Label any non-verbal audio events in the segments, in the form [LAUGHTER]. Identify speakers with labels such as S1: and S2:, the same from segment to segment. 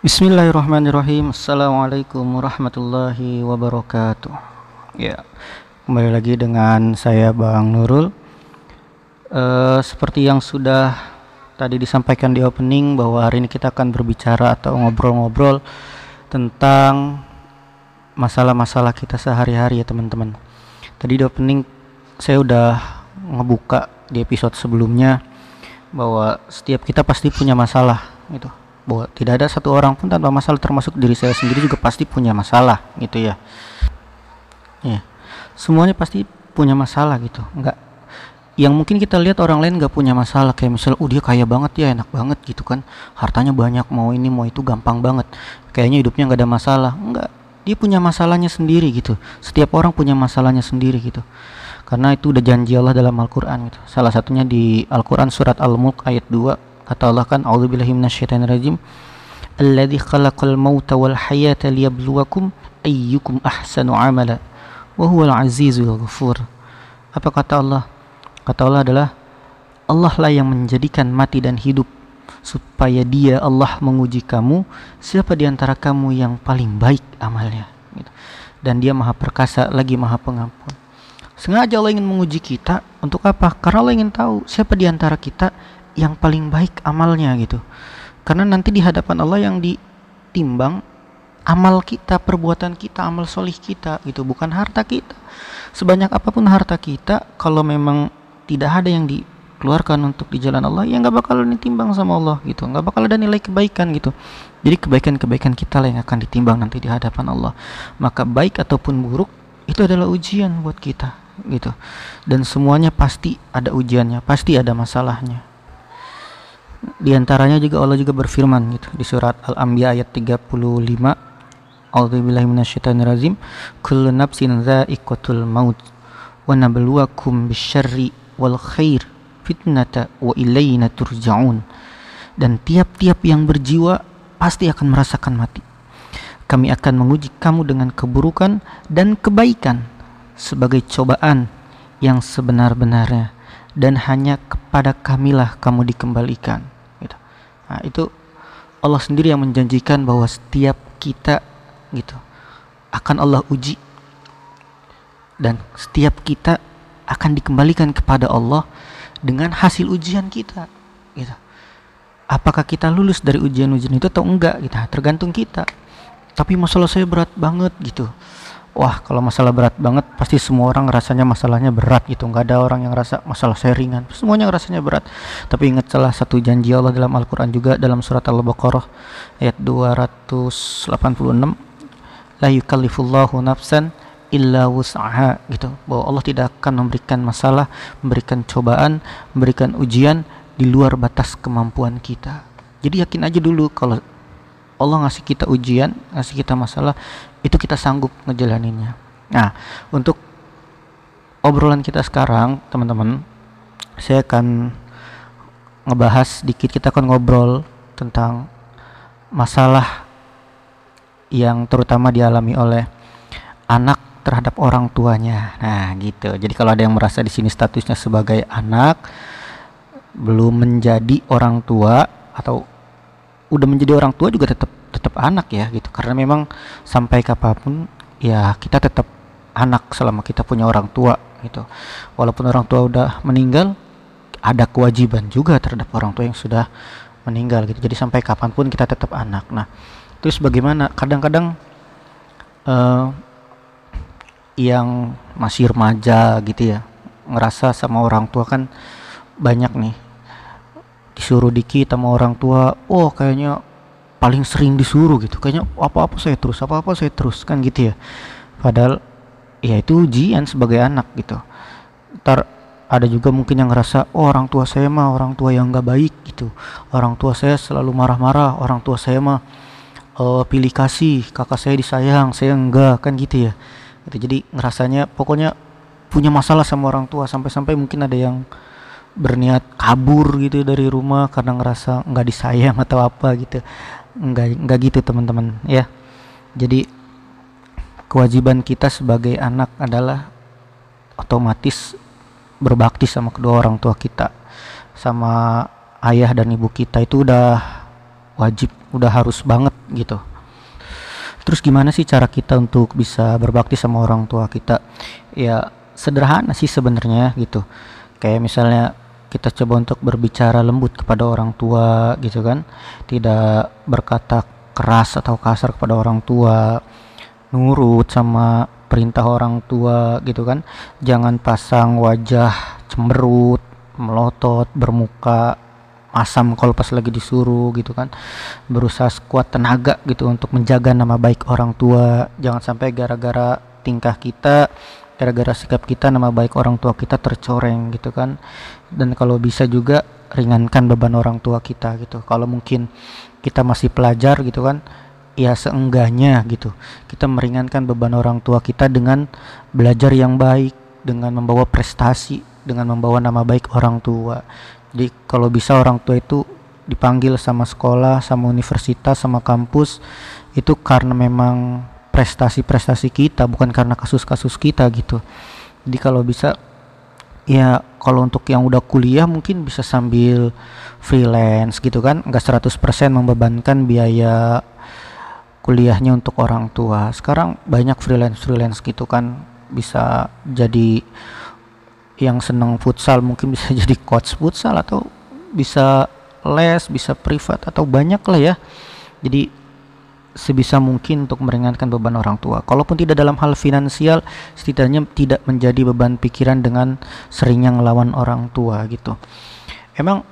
S1: Bismillahirrahmanirrahim. Assalamualaikum warahmatullahi wabarakatuh. Ya Kembali lagi dengan saya Bang Nurul. Uh, Seperti yang sudah Tadi disampaikan di opening Bahwa hari ini kita akan berbicara Atau ngobrol-ngobrol Tentang Masalah-masalah kita sehari-hari ya teman-teman. Tadi di opening Saya udah ngebuka Di episode sebelumnya Bahwa setiap kita pasti punya masalah gitu bahwa tidak ada satu orang pun tanpa masalah termasuk diri saya sendiri juga pasti punya masalah gitu ya. Ya semuanya pasti punya masalah gitu. Enggak yang mungkin kita lihat orang lain nggak punya masalah kayak misalnya oh dia kaya banget ya enak banget gitu kan. Hartanya banyak mau ini mau itu gampang banget. Kayaknya hidupnya nggak ada masalah. Enggak dia punya masalahnya sendiri gitu. Setiap orang punya masalahnya sendiri gitu. Karena itu udah janji Allah dalam Al-Quran gitu. Salah satunya di Al-Quran surat Al-Mulk ayat 2 kata Allah kan a'udzubillahi minasyaitonirrajim alladzi khalaqal mauta wal hayata liyabluwakum ayyukum ahsanu amala. Wa huwal azizul ghafur. Apa kata Allah? Kata Allah adalah Allah lah yang menjadikan mati dan hidup supaya dia Allah menguji kamu. Siapa di antara kamu yang paling baik amalnya? Gitu. dan dia maha perkasa lagi maha pengampun. Sengaja Allah ingin menguji kita untuk apa? Karena Allah ingin tahu siapa di antara kita yang paling baik amalnya gitu. Karena nanti di hadapan Allah yang ditimbang amal kita perbuatan kita amal solih kita gitu bukan harta kita. Sebanyak apa pun harta kita kalau memang tidak ada yang dikeluarkan untuk di jalan Allah ya nggak bakal ditimbang sama Allah gitu. Nggak bakal ada nilai kebaikan gitu. Jadi kebaikan-kebaikan kita lah yang akan ditimbang nanti di hadapan Allah. Maka baik ataupun buruk itu adalah ujian buat kita gitu. Dan semuanya pasti ada ujiannya pasti ada masalahnya di antaranya juga Allah juga berfirman gitu di surat Al-Anbiya ayat 35 A'udzubillahi minasyaitonirrajim kullu nafsin dha'iqatul maut wa nabluwakum bisyarri wal khair fitnata wa ilayna turja'un. Dan tiap-tiap yang berjiwa pasti akan merasakan mati. Kami akan menguji kamu dengan keburukan dan kebaikan sebagai cobaan yang sebenar-benarnya. Dan hanya kepada kamilah kamu dikembalikan. Nah, itu Allah sendiri yang menjanjikan bahwa setiap kita gitu akan Allah uji dan setiap kita akan dikembalikan kepada Allah dengan hasil ujian kita gitu. Apakah kita lulus dari ujian-ujian itu atau enggak gitu. Tergantung kita. Tapi masalah saya berat banget gitu wah kalau masalah berat banget pasti semua orang rasanya masalahnya berat gitu. Nggak ada orang yang rasa masalah saya ringan semuanya rasanya berat. Tapi ingat salah satu janji Allah dalam Al-Quran juga dalam surat Al-Baqarah ayat 286 la yukallifullahu nafsan illa wus'aha gitu. Bahwa Allah tidak akan memberikan masalah memberikan cobaan memberikan ujian di luar batas kemampuan kita. Jadi yakin aja dulu kalau Allah ngasih kita ujian, ngasih kita masalah, itu kita sanggup ngejalaninnya. Nah, untuk obrolan kita sekarang, teman-teman, saya akan ngebahas dikit kita akan ngobrol tentang masalah yang terutama dialami oleh anak terhadap orang tuanya. Nah, gitu. Jadi kalau ada yang merasa di sini statusnya sebagai anak belum menjadi orang tua atau udah menjadi orang tua juga tetap tetap anak ya gitu. Karena memang sampai kapan pun ya kita tetap anak selama kita punya orang tua gitu. Walaupun orang tua udah meninggal ada kewajiban juga terhadap orang tua yang sudah meninggal gitu. Jadi sampai kapan pun kita tetap anak. Nah terus bagaimana? Kadang-kadang uh, yang masih remaja gitu ya ngerasa sama orang tua kan banyak nih. Disuruh dikit sama orang tua oh kayaknya paling sering disuruh gitu. Kayaknya apa-apa saya terus apa-apa saya terus kan gitu ya. Padahal ya itu ujian sebagai anak gitu. Ntar ada juga mungkin yang ngerasa oh orang tua saya mah orang tua yang nggak baik gitu. Orang tua saya selalu marah-marah orang tua saya mah uh, pilih kasih kakak saya disayang saya enggak kan gitu ya. Gitu. Jadi ngerasanya pokoknya punya masalah sama orang tua sampai-sampai mungkin ada yang berniat kabur gitu dari rumah karena ngerasa nggak disayang [LAUGHS] atau apa gitu nggak nggak gitu teman-teman ya. Jadi kewajiban kita sebagai anak adalah otomatis berbakti sama kedua orang tua kita sama ayah dan ibu kita. Itu udah wajib udah harus banget gitu. Terus gimana sih cara kita untuk bisa berbakti sama orang tua kita? Ya sederhana sih sebenarnya gitu. Kayak misalnya kita coba untuk berbicara lembut kepada orang tua gitu kan. Tidak berkata keras atau kasar kepada orang tua nurut sama perintah orang tua gitu kan. Jangan pasang wajah cemberut melotot bermuka asam kalau pas lagi disuruh gitu kan. Berusaha sekuat tenaga gitu untuk menjaga nama baik orang tua. Jangan sampai gara-gara tingkah kita gara-gara sikap kita nama baik orang tua kita tercoreng gitu kan. Dan kalau bisa juga ringankan beban orang tua kita gitu. Kalau mungkin kita masih pelajar gitu kan ya seenggaknya gitu. Kita meringankan beban orang tua kita dengan belajar yang baik dengan membawa prestasi dengan membawa nama baik orang tua. Jadi kalau bisa orang tua itu dipanggil sama sekolah sama universitas sama kampus itu karena memang prestasi-prestasi kita bukan karena kasus-kasus kita gitu. Jadi kalau bisa ya kalau untuk yang udah kuliah mungkin bisa sambil freelance gitu kan. Nggak 100% membebankan biaya kuliahnya untuk orang tua. Sekarang banyak freelance freelance gitu kan. Bisa jadi yang seneng futsal mungkin bisa [LAUGHS] jadi coach futsal atau bisa les bisa privat atau banyak lah ya. Jadi sebisa mungkin untuk meringankan beban orang tua. Kalaupun tidak dalam hal finansial, setidaknya tidak menjadi beban pikiran dengan seringnya ngelawan orang tua gitu. Emang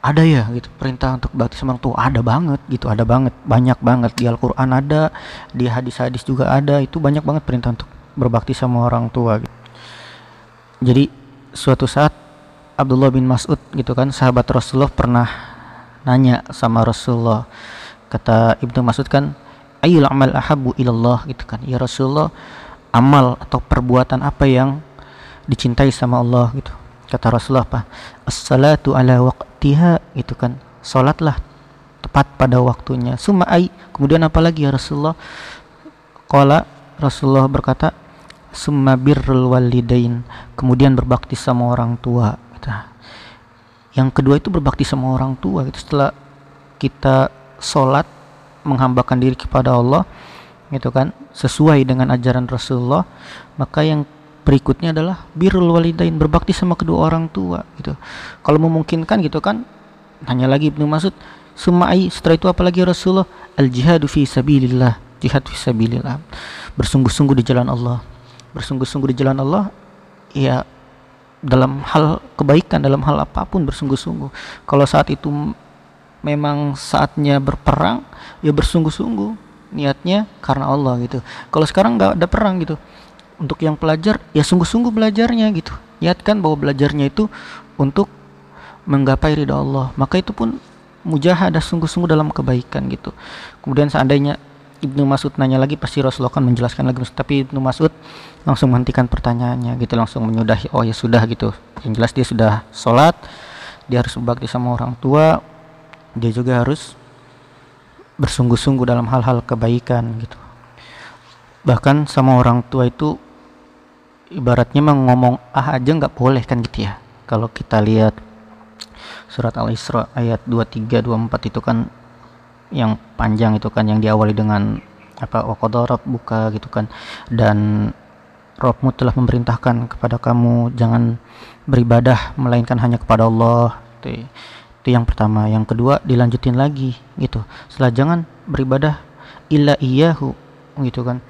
S1: ada ya gitu perintah untuk bakti sama orang tua ada banget gitu ada banget banyak banget di Al-Qur'an ada di hadis-hadis juga ada itu banyak banget perintah untuk berbakti sama orang tua gitu. jadi suatu saat Abdullah bin Mas'ud gitu kan sahabat Rasulullah pernah nanya sama Rasulullah kata Ibnu Mas'ud kan ayul amal ahabu ilallah gitu kan. Ya Rasulullah amal atau perbuatan apa yang dicintai sama Allah? gitu. Kata Rasulullah apa? As-salatu ala waqtiha gitu kan. Salatlah tepat pada waktunya. Summa ai kemudian apa lagi ya Rasulullah? Qala Rasulullah berkata summa birrul walidain kemudian berbakti sama orang tua gitu. yang kedua itu berbakti sama orang tua gitu. Setelah kita sholat menghambakan diri kepada Allah gitu kan sesuai dengan ajaran Rasulullah maka yang berikutnya adalah birrul walidain berbakti sama kedua orang tua gitu. Kalau memungkinkan gitu kan hanya lagi Ibnu Mas'ud sumai setelah itu apalagi Rasulullah? Al jihadu fi sabilillah. Jihad fi sabilillah. Bersungguh-sungguh di jalan Allah. Bersungguh-sungguh di jalan Allah ya dalam hal kebaikan dalam hal apa pun bersungguh-sungguh. Kalau saat itu memang saatnya berperang ya bersungguh-sungguh niatnya karena Allah gitu. Kalau sekarang nggak ada perang gitu. Untuk yang pelajar ya sungguh-sungguh belajarnya gitu. Niatkan bahwa belajarnya itu untuk menggapai ridha Allah. Maka itu pun mujahadah sungguh-sungguh dalam kebaikan gitu. Kemudian seandainya Ibnu Mas'ud nanya lagi pasti Rasulullah akan menjelaskan lagi. Tapi Ibnu Mas'ud langsung menghentikan pertanyaannya gitu langsung menyudahi oh ya sudah gitu. Yang jelas dia sudah sholat dia harus berbakti sama orang tua dia juga harus bersungguh-sungguh dalam hal-hal kebaikan gitu. Bahkan sama orang tua itu ibaratnya mah ngomong ah aja nggak boleh kan gitu ya. Kalau kita lihat surat al-isra ayat 23 24 itu kan yang panjang itu kan yang diawali dengan apa wakodorat buka gitu kan. Dan Robmu telah memerintahkan kepada kamu jangan beribadah melainkan hanya kepada Allah gitu itu yang pertama yang kedua dilanjutin lagi gitu. Setelah jangan beribadah illa iyahu gitu kan.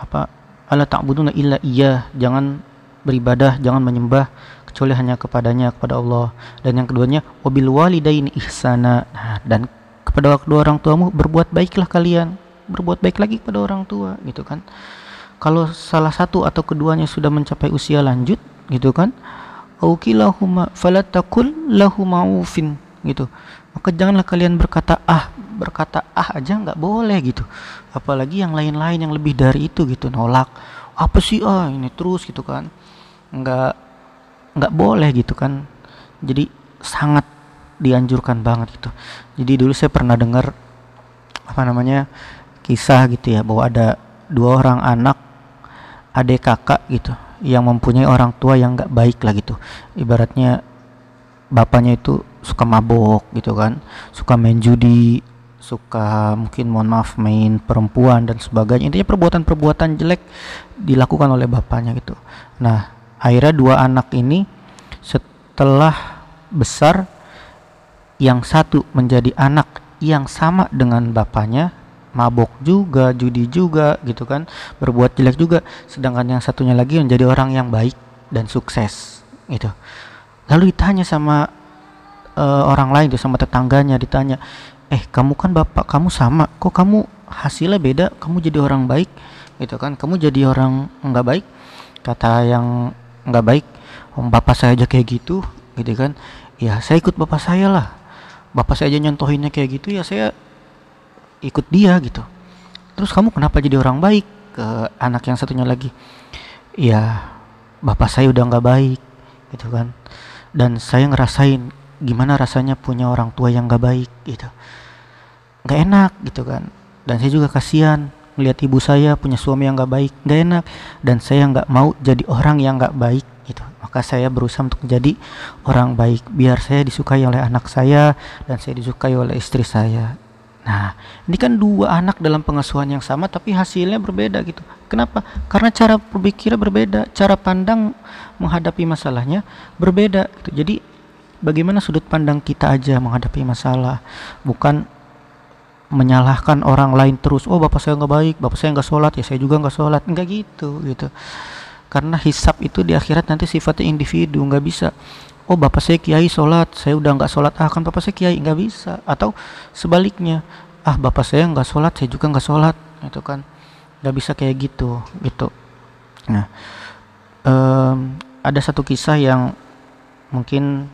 S1: Apa ala ta'buduna illa iya jangan beribadah jangan menyembah kecuali hanya kepadanya kepada Allah. Dan yang keduanya wabil walidaini ihsana. Nah, dan kepada kedua orang tuamu berbuat baiklah kalian berbuat baik lagi kepada orang tua gitu kan. Kalau salah satu atau keduanya sudah mencapai usia lanjut gitu kan aukilahuma falatakul lahu ma'ufin gitu. Maka janganlah kalian berkata ah berkata ah aja nggak boleh gitu. Apalagi yang lain-lain yang lebih dari itu gitu. Nolak apa sih ah ini terus gitu kan. Nggak nggak boleh gitu kan. Jadi sangat dianjurkan banget gitu. Jadi dulu saya pernah dengar apa namanya kisah gitu ya bahwa ada dua orang anak adik kakak gitu yang mempunyai orang tua yang nggak baik lah gitu. Ibaratnya bapaknya itu suka mabok gitu kan suka main judi suka mungkin mohon maaf main perempuan dan sebagainya. Intinya perbuatan-perbuatan jelek dilakukan oleh bapaknya gitu. Nah akhirnya dua anak ini setelah besar yang satu menjadi anak yang sama dengan bapaknya mabok juga judi juga gitu kan berbuat jelek juga sedangkan yang satunya lagi menjadi orang yang baik dan sukses gitu. Lalu ditanya sama uh, orang lain tuh sama tetangganya ditanya eh kamu kan bapak kamu sama kok kamu hasilnya beda? Kamu jadi orang baik? Gitu kan kamu jadi orang nggak baik? Kata yang nggak baik om bapak saya aja kayak gitu. Gitu kan ya saya ikut bapak saya lah. Bapak saya aja nyontohinnya kayak gitu ya saya ikut dia gitu. Terus kamu kenapa jadi orang baik? Ke anak yang satunya lagi ya bapak saya udah nggak baik gitu kan. Dan saya ngerasain gimana rasanya punya orang tua yang gak baik gitu. Nggak enak gitu kan. Dan saya juga kasihan melihat ibu saya punya suami yang gak baik gak enak. Dan saya nggak mau jadi orang yang gak baik gitu. Maka saya berusaha untuk menjadi orang baik biar saya disukai oleh anak saya dan saya disukai oleh istri saya. Nah ini kan dua anak dalam pengasuhan yang sama tapi hasilnya berbeda gitu. Kenapa? Karena cara berpikirnya berbeda cara pandang menghadapi masalahnya berbeda gitu. jadi bagaimana sudut pandang kita aja menghadapi masalah? Bukan menyalahkan orang lain terus oh bapak saya nggak baik bapak saya nggak sholat ya saya juga nggak sholat. Nggak gitu gitu. Karena hisap itu di akhirat nanti sifatnya individu nggak bisa oh bapak saya kiai sholat saya udah nggak sholat. Ah kan bapak saya kiai nggak bisa. Atau sebaliknya ah bapak saya nggak sholat saya juga nggak sholat. Itu kan. Nggak bisa kayak gitu gitu. Nah um, ada satu kisah yang mungkin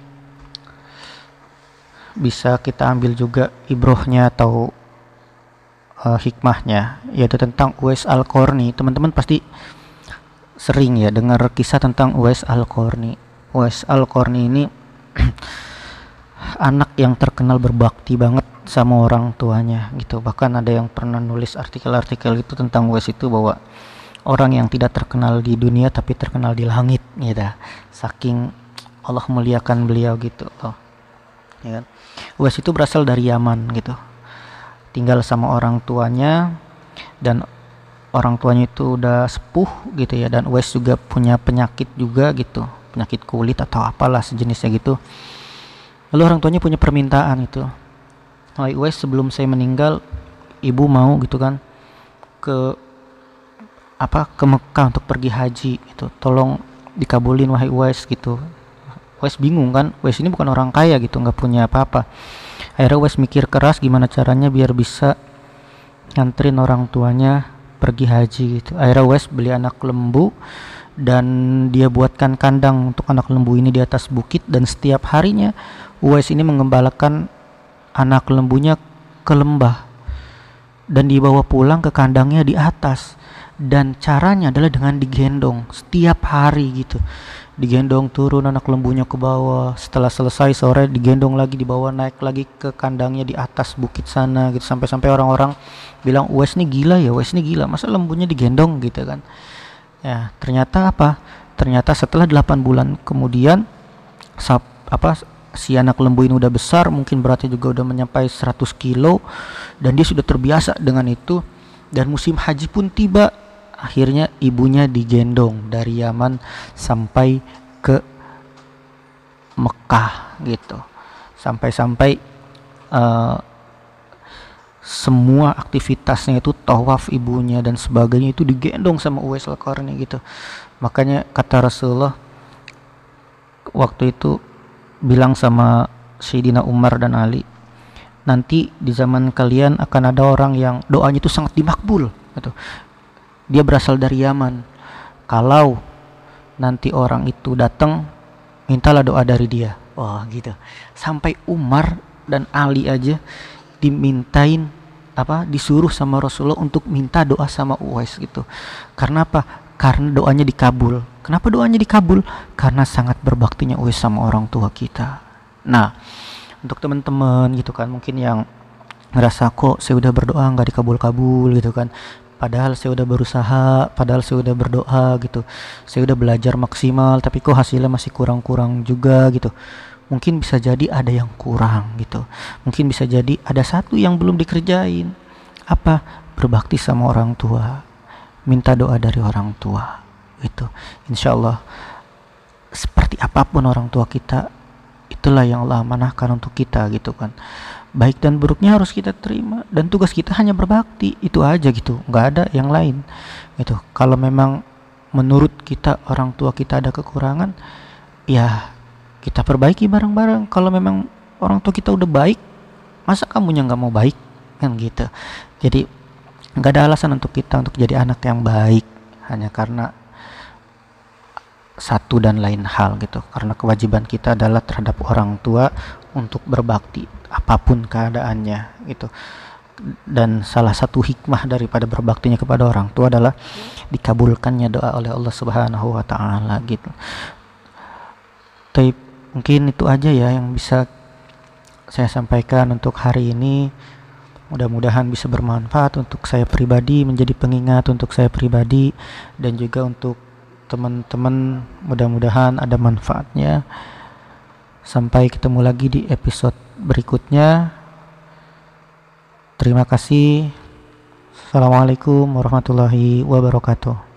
S1: bisa kita ambil juga ibrohnya atau uh, hikmahnya yaitu tentang Uwais Al-Qarni. Teman-teman pasti sering ya dengar kisah tentang Uwais Al-Qarni. Uwais Al-Qarni ini [CLEARS THROAT] anak yang terkenal berbakti banget sama orang tuanya gitu. Bahkan ada yang pernah nulis artikel-artikel itu tentang Uwais itu bahwa orang yang tidak terkenal di dunia tapi terkenal di langit gitu. Saking Allah muliakan beliau gitu. Oh. Ya kan? Uwais itu berasal dari Yaman gitu. Tinggal sama orang tuanya dan orang tuanya itu udah sepuh gitu ya. Dan Uwais juga punya penyakit juga gitu. Penyakit kulit atau apalah sejenisnya gitu. Lalu orang tuanya punya permintaan itu Wahai Uwais sebelum saya meninggal ibu mau gitu kan ke apa ke Mekah untuk pergi haji itu tolong dikabulin wahai Uwais gitu Wes bingung kan Wes ini bukan orang kaya gitu nggak punya apa-apa. Akhirnya Wes mikir keras gimana caranya biar bisa nganterin orang tuanya pergi haji gitu. Akhirnya Wes beli anak lembu dan dia buatkan kandang untuk anak lembu ini di atas bukit dan setiap harinya Wes ini mengembalakan anak lembunya ke lembah dan dibawa pulang ke kandangnya di atas dan caranya adalah dengan digendong setiap hari gitu. Digendong turun anak lembunya ke bawah setelah selesai sore digendong lagi dibawa naik lagi ke kandangnya di atas bukit sana gitu. Sampai-sampai orang-orang bilang Wes ini gila ya Wes ini gila masa lembunya digendong? Gitu kan. Ya ternyata apa? Ternyata setelah 8 bulan kemudian sap, apa si anak lembu ini udah besar mungkin beratnya juga udah menyampai 100 kilo dan dia sudah terbiasa dengan itu dan musim haji pun tiba akhirnya ibunya digendong dari Yaman sampai ke Mekah gitu. Sampai-sampai uh, semua aktivitasnya itu tawaf ibunya dan sebagainya itu digendong sama Uwais al gitu. Makanya kata Rasulullah waktu itu bilang sama Sayyidina Umar dan Ali nanti di zaman kalian akan ada orang yang doanya itu sangat dimakbul gitu dia berasal dari Yaman. Kalau nanti orang itu datang mintalah doa dari dia. Wah gitu. Sampai Umar dan Ali aja dimintain apa disuruh sama Rasulullah untuk minta doa sama Uwais gitu. Karena apa? Karena doanya dikabul. Kenapa doanya dikabul? Karena sangat berbaktinya Uwais sama orang tua kita. Nah untuk teman-teman gitu kan mungkin yang ngerasa kok saya udah berdoa nggak dikabul-kabul gitu kan padahal saya udah berusaha padahal saya udah berdoa gitu. Saya udah belajar maksimal tapi kok hasilnya masih kurang-kurang juga gitu. Mungkin bisa jadi ada yang kurang gitu. Mungkin bisa jadi ada satu yang belum dikerjain. Apa? Berbakti sama orang tua. Minta doa dari orang tua itu insya Allah seperti apa pun orang tua kita itulah yang Allah manahkan untuk kita gitu kan baik dan buruknya harus kita terima. Dan tugas kita hanya berbakti. Itu aja gitu. Nggak ada yang lain. Gitu. Kalau memang menurut kita orang tua kita ada kekurangan ya kita perbaiki bareng-bareng. Kalau memang orang tua kita udah baik masa kamu yang nggak mau baik? Kan gitu. Jadi nggak ada alasan untuk kita untuk jadi anak yang baik. Hanya karena satu dan lain hal gitu. Karena kewajiban kita adalah terhadap orang tua untuk berbakti apa pun keadaannya gitu dan salah satu hikmah daripada berbaktinya kepada orang tua adalah dikabulkannya doa oleh Allah Subhanahu wa taala gitu. Tapi mungkin itu aja ya yang bisa saya sampaikan untuk hari ini. Mudah-mudahan bisa bermanfaat untuk saya pribadi, menjadi pengingat untuk saya pribadi dan juga untuk teman-teman. Mudah-mudahan ada manfaatnya. Sampai ketemu lagi di episode berikutnya. Terima kasih. Assalamualaikum warahmatullahi wabarakatuh.